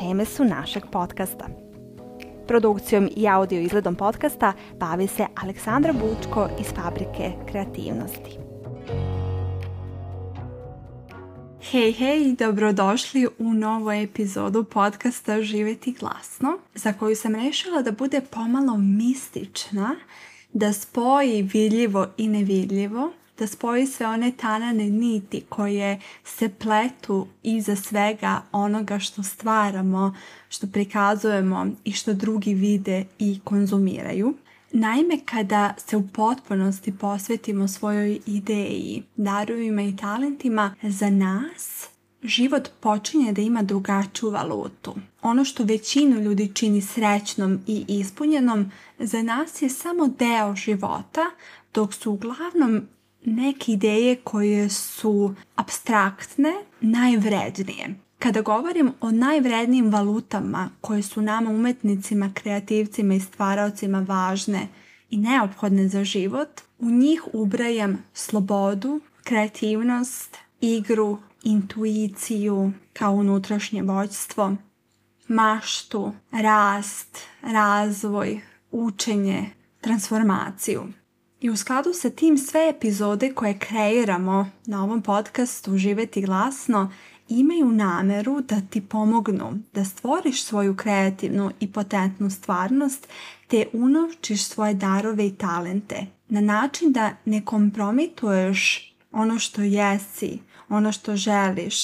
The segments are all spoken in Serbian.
teme su našeg podcasta. Produkcijom i audio izgledom podcasta bavi se Aleksandra Bučko iz Fabrike kreativnosti. Hej, hej, dobrodošli u novu epizodu podcasta Živjeti glasno, za koju sam rešila da bude pomalo mistična, da spoji vidljivo i nevidljivo, da spoji sve one tanane niti koje se pletu iza svega onoga što stvaramo, što prikazujemo i što drugi vide i konzumiraju. Naime, kada se u potpunosti posvetimo svojoj ideji, darovima i talentima, za nas život počinje da ima drugačiju valutu. Ono što većinu ljudi čini srećnom i ispunjenom, za nas je samo deo života, dok su uglavnom neke ideje koje su abstraktne najvrednije. Kada govorim o najvrednijim valutama koje su nama umetnicima, kreativcima i stvaraocima važne i neophodne za život, u njih ubrajam slobodu, kreativnost, igru, intuiciju kao unutrašnje vođstvo, maštu, rast, razvoj, učenje, transformaciju. I u skladu sa tim sve epizode koje kreiramo na ovom podcastu Živeti glasno imaju nameru da ti pomognu da stvoriš svoju kreativnu i potentnu stvarnost te unovčiš svoje darove i talente na način da ne kompromituješ ono što jesi, ono što želiš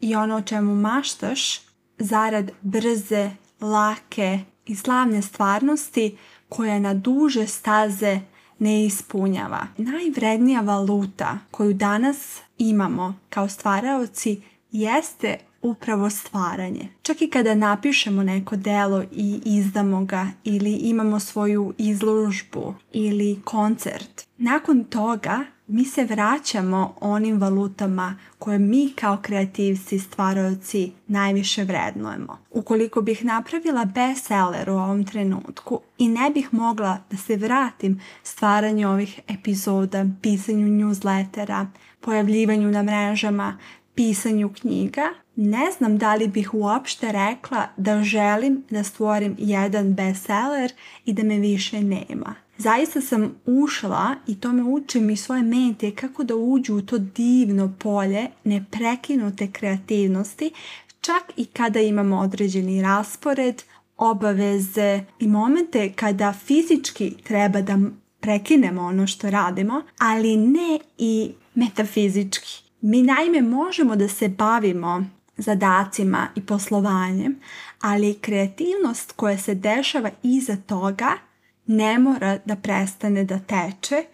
i ono o čemu maštaš zarad brze, lake i slavne stvarnosti koja na duže staze ne ispunjava. Najvrednija valuta koju danas imamo kao stvaraoci jeste upravo stvaranje. Čak i kada napišemo neko delo i izdamo ga ili imamo svoju izložbu ili koncert, nakon toga mi se vraćamo onim valutama koje mi kao kreativci, stvarajuci najviše vrednujemo. Ukoliko bih napravila bestseller u ovom trenutku i ne bih mogla da se vratim stvaranju ovih epizoda, pisanju newslettera, pojavljivanju na mrežama, pisanju knjiga, ne znam da li bih uopšte rekla da želim da stvorim jedan bestseller i da me više nema zaista sam ušla i to me učim i svoje mente kako da uđu u to divno polje neprekinute kreativnosti čak i kada imamo određeni raspored, obaveze i momente kada fizički treba da prekinemo ono što radimo, ali ne i metafizički. Mi naime možemo da se bavimo zadacima i poslovanjem, ali kreativnost koja se dešava iza toga ne mora da prestane da teče,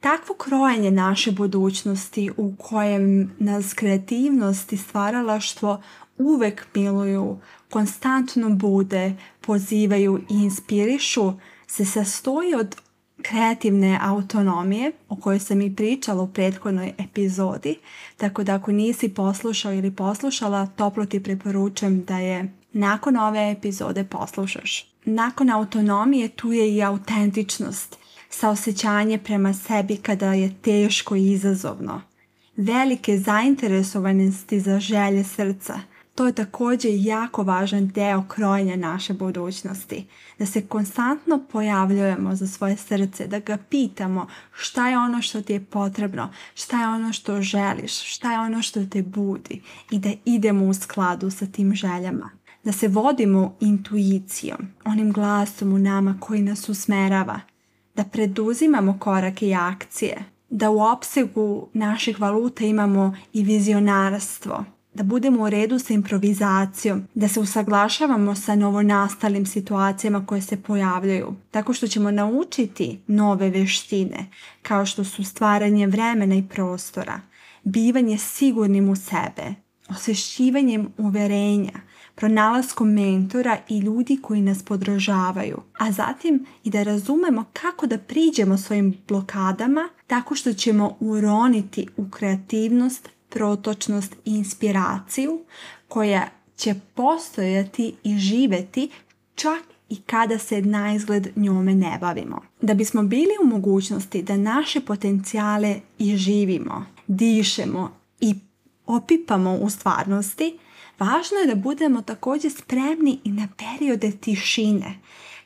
takvo krojenje naše budućnosti u kojem nas kreativnost i stvaralaštvo uvek miluju, konstantno bude, pozivaju i inspirišu, se sastoji od kreativne autonomije o kojoj sam i pričala u prethodnoj epizodi, tako da ako nisi poslušao ili poslušala, toplo ti preporučujem da je nakon ove epizode poslušaš. Nakon autonomije tu je i autentičnost, saosećanje prema sebi kada je teško i izazovno, velike zainteresovanosti za želje srca. To je također jako važan deo krojenja naše budućnosti. Da se konstantno pojavljujemo za svoje srce, da ga pitamo šta je ono što ti je potrebno, šta je ono što želiš, šta je ono što te budi i da idemo u skladu sa tim željama da se vodimo intuicijom, onim glasom u nama koji nas usmerava, da preduzimamo korake i akcije, da u opsegu naših valuta imamo i vizionarstvo, da budemo u redu sa improvizacijom, da se usaglašavamo sa novonastalim situacijama koje se pojavljaju, tako što ćemo naučiti nove veštine, kao što su stvaranje vremena i prostora, bivanje sigurnim u sebe, osvješćivanjem uverenja, pronalaskom mentora i ljudi koji nas podržavaju, a zatim i da razumemo kako da priđemo svojim blokadama tako što ćemo uroniti u kreativnost, protočnost i inspiraciju koja će postojati i živeti čak i kada se na izgled njome ne bavimo. Da bismo bili u mogućnosti da naše potencijale i živimo, dišemo i opipamo u stvarnosti, Važno je da budemo također spremni i na periode tišine,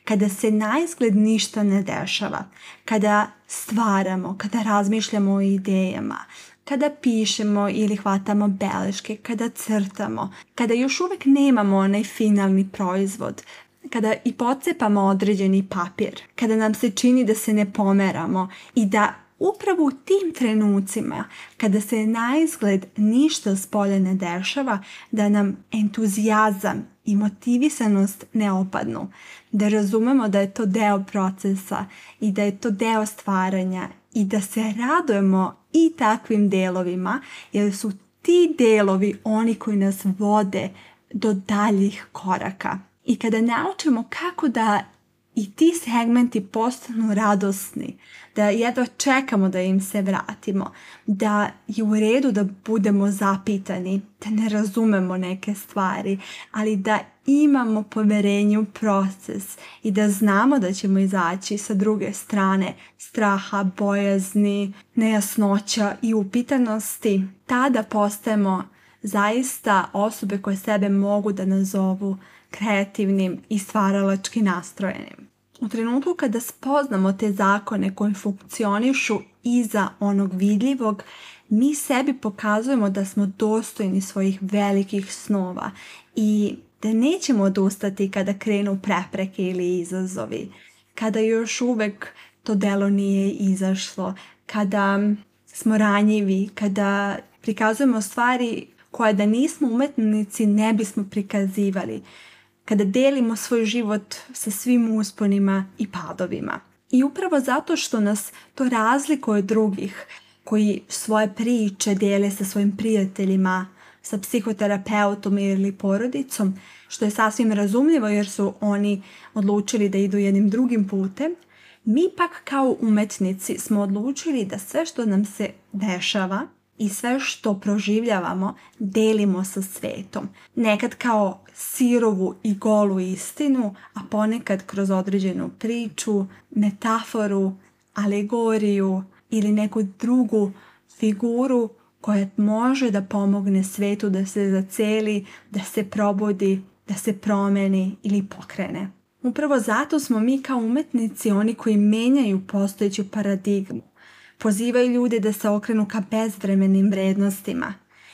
kada se na izgled ništa ne dešava, kada stvaramo, kada razmišljamo o idejama, kada pišemo ili hvatamo beleške, kada crtamo, kada još uvijek nemamo onaj finalni proizvod, kada i pocepamo određeni papir, kada nam se čini da se ne pomeramo i da Upravo u tim trenucima, kada se na izgled ništa spolje ne dešava, da nam entuzijazam i motivisanost ne opadnu, da razumemo da je to deo procesa i da je to deo stvaranja i da se radujemo i takvim delovima, jer su ti delovi oni koji nas vode do daljih koraka. I kada naučimo kako da i ti segmenti postanu radosni, da jedva čekamo da im se vratimo, da je u redu da budemo zapitani, da ne razumemo neke stvari, ali da imamo povjerenje u proces i da znamo da ćemo izaći sa druge strane straha, bojazni, nejasnoća i upitanosti, tada postajemo zaista osobe koje sebe mogu da nazovu kreativnim i stvaralački nastrojenim. U trenutku kada spoznamo te zakone koji funkcionišu iza onog vidljivog, mi sebi pokazujemo da smo dostojni svojih velikih snova i da nećemo odustati kada krenu prepreke ili izazovi, kada još uvek to delo nije izašlo, kada smo ranjivi, kada prikazujemo stvari koje da nismo umetnici ne bismo prikazivali kada delimo svoj život sa svim usponima i padovima. I upravo zato što nas to razlikuje od drugih koji svoje priče dele sa svojim prijateljima, sa psihoterapeutom ili porodicom, što je sasvim razumljivo jer su oni odlučili da idu jednim drugim putem, mi pak kao umetnici smo odlučili da sve što nam se dešava i sve što proživljavamo delimo sa svetom. Nekad kao sirovu i golu istinu, a ponekad kroz određenu priču, metaforu, alegoriju ili neku drugu figuru koja može da pomogne svetu da se zaceli, da se probudi, da se promeni ili pokrene. Upravo zato smo mi kao umetnici oni koji menjaju postojeću paradigmu pozivaju ljude da se okrenu ka bezvremenim vrednostima,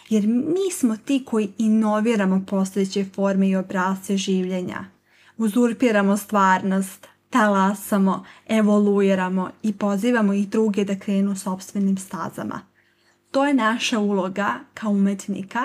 jer mi smo ti koji inoviramo postojeće forme i obrasce življenja. Uzurpiramo stvarnost, talasamo, evoluiramo i pozivamo i druge da krenu sobstvenim stazama. To je naša uloga kao umetnika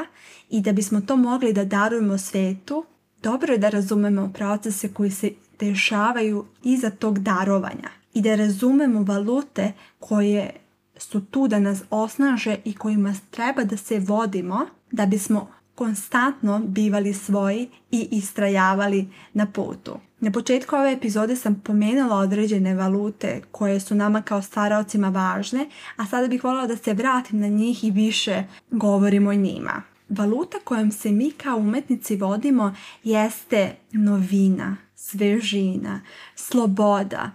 i da bismo to mogli da darujemo svetu, dobro je da razumemo procese koji se dešavaju iza tog darovanja i da razumemo valute koje su tu da nas osnaže i kojima treba da se vodimo da bismo konstantno bivali svoji i istrajavali na putu. Na početku ove epizode sam pomenula određene valute koje su nama kao staraocima važne, a sada bih voljela da se vratim na njih i više govorim o njima. Valuta kojom se mi kao umetnici vodimo jeste novina, svežina, sloboda,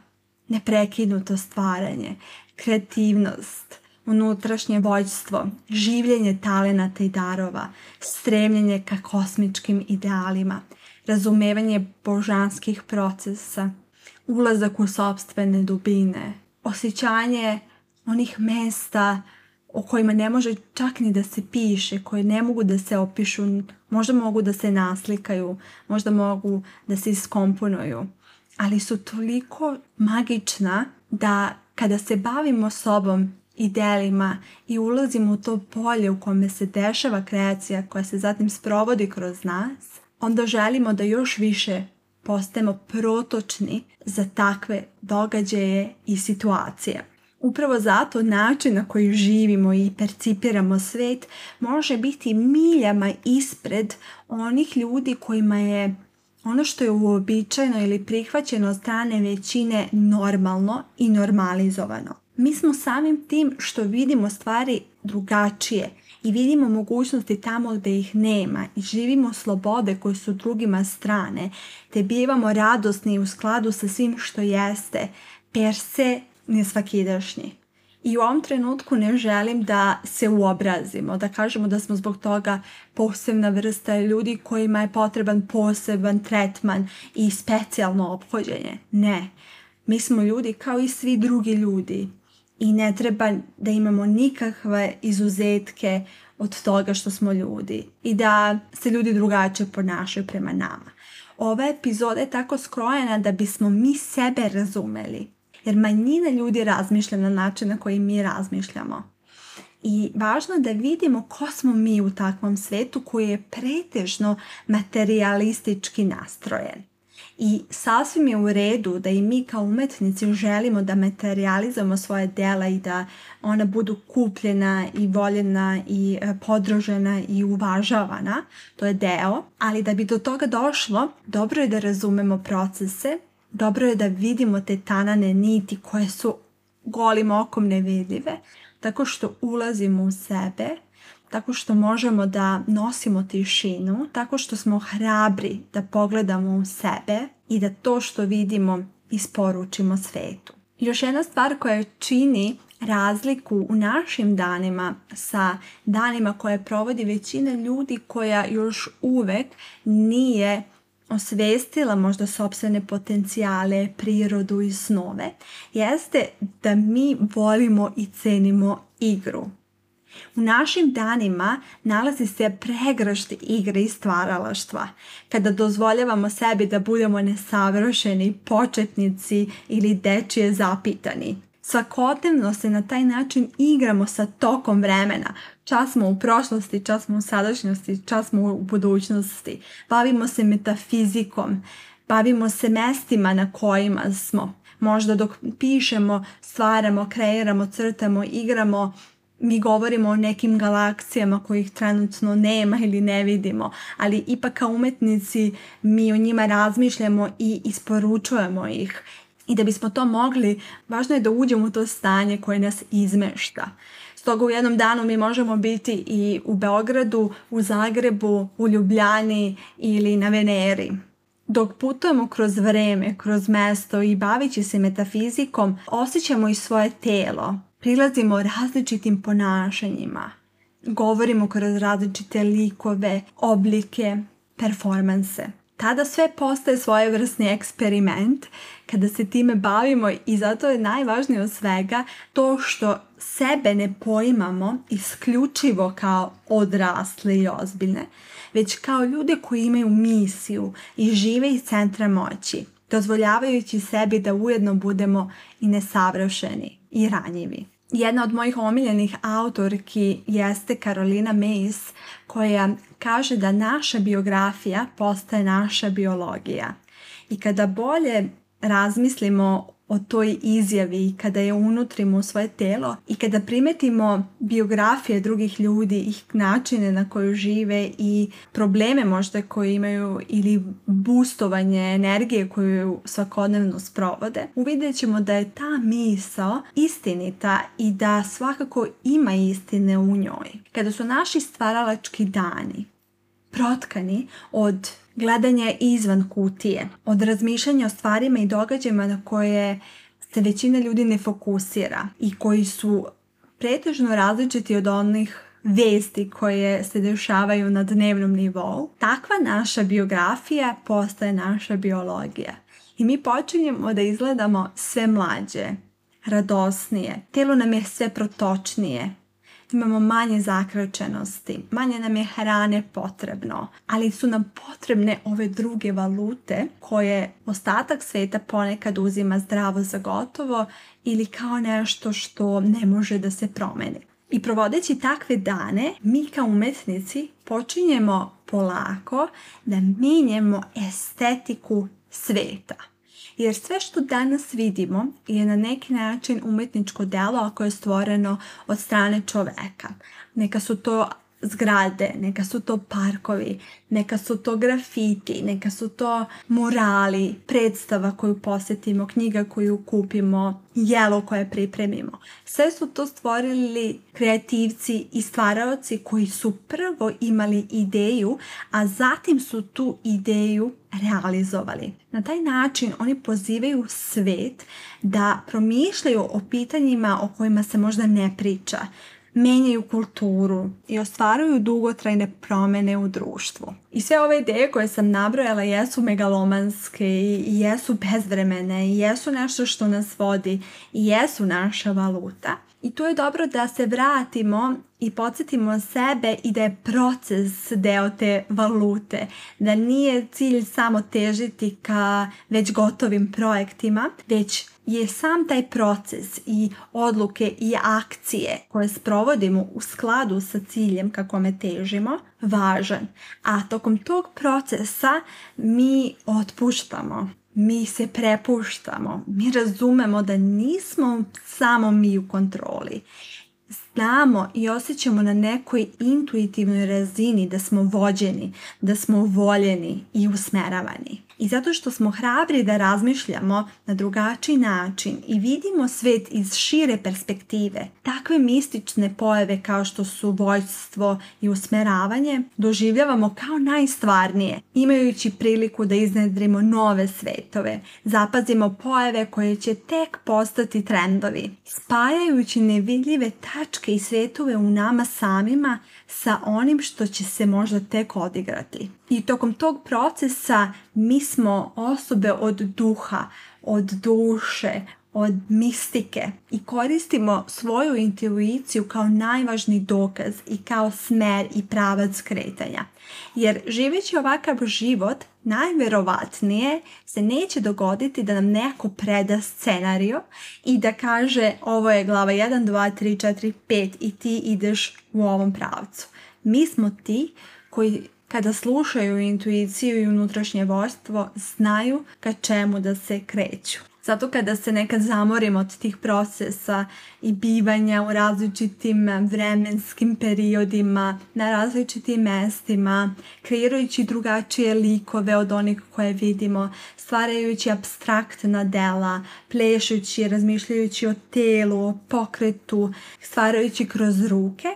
neprekinuto stvaranje, kreativnost, unutrašnje vođstvo, življenje talenata i darova, stremljenje ka kosmičkim idealima, razumevanje božanskih procesa, ulazak u sobstvene dubine, osjećanje onih mesta o kojima ne može čak ni da se piše, koje ne mogu da se opišu, možda mogu da se naslikaju, možda mogu da se iskomponuju ali su toliko magična da kada se bavimo sobom i delima i ulazimo u to polje u kome se dešava kreacija koja se zatim sprovodi kroz nas, onda želimo da još više postajemo protočni za takve događaje i situacije. Upravo zato način na koji živimo i percipiramo svet može biti miljama ispred onih ljudi kojima je ono što je uobičajeno ili prihvaćeno od strane većine normalno i normalizovano. Mi smo samim tim što vidimo stvari drugačije i vidimo mogućnosti tamo gdje ih nema i živimo slobode koje su drugima strane, te bivamo radosni u skladu sa svim što jeste, per se nesvakidašnji i u ovom trenutku ne želim da se uobrazimo, da kažemo da smo zbog toga posebna vrsta ljudi kojima je potreban poseban tretman i specijalno ophođenje. Ne, mi smo ljudi kao i svi drugi ljudi i ne treba da imamo nikakve izuzetke od toga što smo ljudi i da se ljudi drugačije ponašaju prema nama. Ova epizoda je tako skrojena da bismo mi sebe razumeli jer manjina ljudi razmišlja na način na koji mi razmišljamo. I važno je da vidimo ko smo mi u takvom svetu koji je pretežno materialistički nastrojen. I sasvim je u redu da i mi kao umetnici želimo da materializamo svoje dela i da ona budu kupljena i voljena i e, podrožena i uvažavana. To je deo, ali da bi do toga došlo, dobro je da razumemo procese dobro je da vidimo te tanane niti koje su golim okom nevidljive, tako što ulazimo u sebe, tako što možemo da nosimo tišinu, tako što smo hrabri da pogledamo u sebe i da to što vidimo isporučimo svetu. Još jedna stvar koja čini razliku u našim danima sa danima koje provodi većina ljudi koja još uvek nije osvestila možda sobstvene potencijale, prirodu i snove, jeste da mi volimo i cenimo igru. U našim danima nalazi se pregrašt igre i stvaralaštva. Kada dozvoljavamo sebi da budemo nesavršeni, početnici ili dečije zapitani – svakodnevno se na taj način igramo sa tokom vremena. Čas smo u prošlosti, čas smo u sadašnjosti, čas smo u budućnosti. Bavimo se metafizikom, bavimo se mestima na kojima smo. Možda dok pišemo, stvaramo, kreiramo, crtamo, igramo, mi govorimo o nekim galaksijama kojih trenutno nema ili ne vidimo, ali ipak kao umetnici mi o njima razmišljamo i isporučujemo ih i da bismo to mogli, važno je da uđemo u to stanje koje nas izmešta. Stoga u jednom danu mi možemo biti i u Beogradu, u Zagrebu, u Ljubljani ili na Veneri. Dok putujemo kroz vreme, kroz mesto i bavići se metafizikom, osjećamo i svoje telo, prilazimo različitim ponašanjima, govorimo kroz različite likove, oblike, performanse tada sve postaje svojevrsni eksperiment kada se time bavimo i zato je najvažnije od svega to što sebe ne poimamo isključivo kao odrasle i ozbiljne, već kao ljude koji imaju misiju i žive iz centra moći, dozvoljavajući sebi da ujedno budemo i nesavršeni i ranjivi jedna od mojih omiljenih autorki jeste Karolina Mays koja kaže da naša biografija postaje naša biologija. I kada bolje razmislimo o toj izjavi kada je unutrimo svoje telo i kada primetimo biografije drugih ljudi, ih načine na koju žive i probleme možda koje imaju ili bustovanje energije koju svakodnevno sprovode, uvidjet ćemo da je ta misao istinita i da svakako ima istine u njoj. Kada su naši stvaralački dani protkani od gledanje izvan kutije, od razmišljanja o stvarima i događajima na koje se većina ljudi ne fokusira i koji su pretežno različiti od onih vesti koje se dešavaju na dnevnom nivou, takva naša biografija postaje naša biologija. I mi počinjemo da izgledamo sve mlađe, radosnije, telo nam je sve protočnije, imamo manje zakračenosti, manje nam je hrane potrebno, ali su nam potrebne ove druge valute koje ostatak svijeta ponekad uzima zdravo za gotovo ili kao nešto što ne može da se promeni. I provodeći takve dane, mi kao umetnici počinjemo polako da minjemo estetiku sveta. Jer sve što danas vidimo je na neki način umjetničko delo ako je stvoreno od strane čoveka. Neka su to zgrade, neka su to parkovi, neka su to grafiti, neka su to morali, predstava koju posjetimo, knjiga koju kupimo, jelo koje pripremimo. Sve su to stvorili kreativci i stvaraoci koji su prvo imali ideju, a zatim su tu ideju realizovali. Na taj način oni pozivaju svet da promišljaju o pitanjima o kojima se možda ne priča, menjaju kulturu i ostvaruju dugotrajne promjene u društvu. I sve ove ideje koje sam nabrojala jesu megalomanske i jesu bezvremene i jesu nešto što nas vodi i jesu naša valuta. I tu je dobro da se vratimo i podsjetimo sebe i da je proces deo te valute, da nije cilj samo težiti ka već gotovim projektima, već je sam taj proces i odluke i akcije koje sprovodimo u skladu sa ciljem kakome težimo važan. A tokom tog procesa mi otpuštamo, mi se prepuštamo, mi razumemo da nismo samo mi u kontroli. Znamo i osjećamo na nekoj intuitivnoj razini da smo vođeni, da smo voljeni i usmeravani i zato što smo hrabri da razmišljamo na drugačiji način i vidimo svet iz šire perspektive, takve mistične pojave kao što su vojstvo i usmeravanje doživljavamo kao najstvarnije, imajući priliku da iznedrimo nove svetove, zapazimo pojave koje će tek postati trendovi, spajajući nevidljive tačke i svetove u nama samima, sa onim što će se možda tek odigrati. I tokom tog procesa mi smo osobe od duha, od duše, od mistike i koristimo svoju intuiciju kao najvažni dokaz i kao smer i pravac kretanja. Jer živeći ovakav život najvjerojatnije se neće dogoditi da nam neko preda scenario i da kaže ovo je glava 1, 2, 3, 4, 5 i ti ideš u ovom pravcu. Mi smo ti koji kada slušaju intuiciju i unutrašnje vojstvo znaju ka čemu da se kreću. Zato kada se nekad zamorimo od tih procesa i bivanja u različitim vremenskim periodima, na različitim mestima, kreirajući drugačije likove od onih koje vidimo, stvarajući abstraktna dela, plešući, razmišljajući o telu, o pokretu, stvarajući kroz ruke,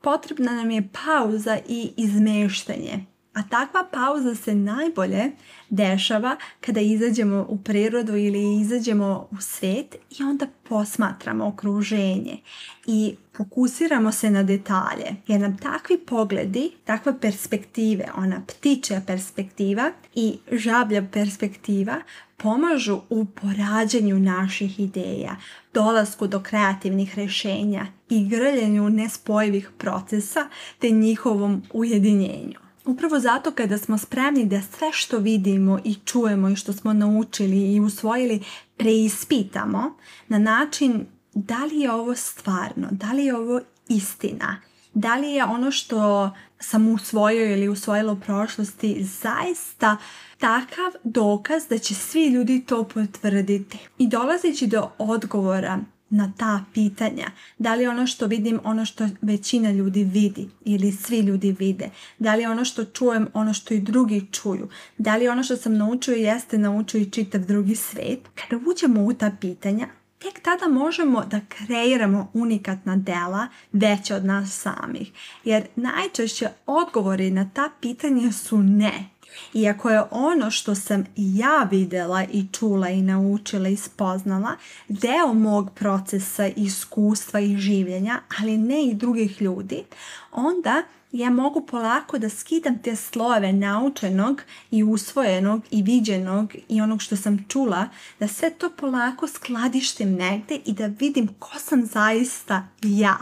potrebna nam je pauza i izmeštanje a takva pauza se najbolje dešava kada izađemo u prirodu ili izađemo u svet i onda posmatramo okruženje i fokusiramo se na detalje. Jer nam takvi pogledi, takve perspektive, ona ptičja perspektiva i žablja perspektiva pomažu u porađenju naših ideja, dolasku do kreativnih rješenja i grljenju nespojivih procesa te njihovom ujedinjenju. Upravo zato kada smo spremni da sve što vidimo i čujemo i što smo naučili i usvojili preispitamo na način da li je ovo stvarno, da li je ovo istina, da li je ono što sam usvojio ili usvojilo u prošlosti zaista takav dokaz da će svi ljudi to potvrditi. I dolazeći do odgovora na ta pitanja. Da li ono što vidim ono što većina ljudi vidi ili svi ljudi vide? Da li ono što čujem ono što i drugi čuju? Da li ono što sam naučio jeste naučio i čitav drugi svet? Kada uđemo u ta pitanja, tek tada možemo da kreiramo unikatna dela veće od nas samih. Jer najčešće odgovori na ta pitanja su ne. Iako je ono što sam ja vidjela i čula i naučila i spoznala deo mog procesa iskustva i življenja, ali ne i drugih ljudi, onda ja mogu polako da skidam te slove naučenog i usvojenog i viđenog i onog što sam čula, da sve to polako skladištim negde i da vidim ko sam zaista ja.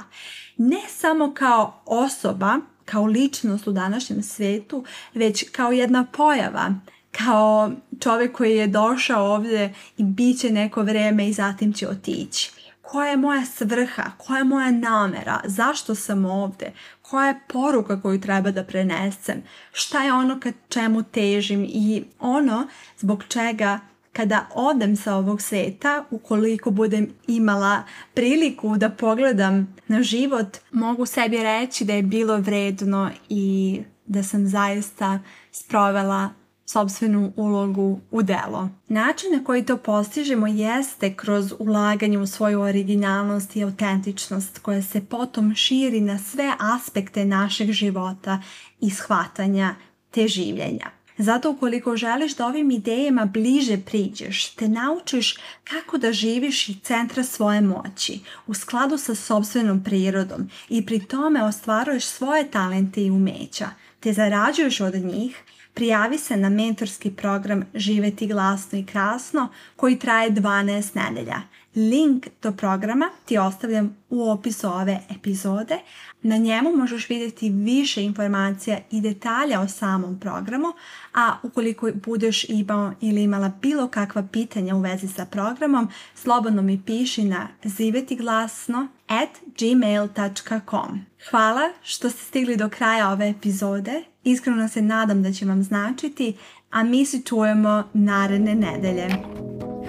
Ne samo kao osoba kao ličnost u današnjem svijetu, već kao jedna pojava, kao čovjek koji je došao ovdje i bit će neko vrijeme i zatim će otići. Koja je moja svrha? Koja je moja namera? Zašto sam ovdje? Koja je poruka koju treba da prenesem? Šta je ono ka čemu težim i ono zbog čega kada odem sa ovog seta ukoliko budem imala priliku da pogledam na život, mogu sebi reći da je bilo vredno i da sam zaista sprovela sobstvenu ulogu u delo. Način na koji to postižemo jeste kroz ulaganje u svoju originalnost i autentičnost koja se potom širi na sve aspekte našeg života i shvatanja te življenja. Zato ukoliko želiš da ovim idejama bliže priđeš, te naučiš kako da živiš iz centra svoje moći u skladu sa sobstvenom prirodom i pri tome ostvaruješ svoje talente i umeća, te zarađuješ od njih, prijavi se na mentorski program Živeti glasno i krasno koji traje 12 nedelja Link do programa ti ostavljam u opisu ove epizode. Na njemu možeš vidjeti više informacija i detalja o samom programu, a ukoliko budeš imao ili imala bilo kakva pitanja u vezi sa programom, slobodno mi piši na zivetiglasno at gmail.com. Hvala što ste stigli do kraja ove epizode. Iskreno se nadam da će vam značiti, a mi se čujemo naredne nedelje.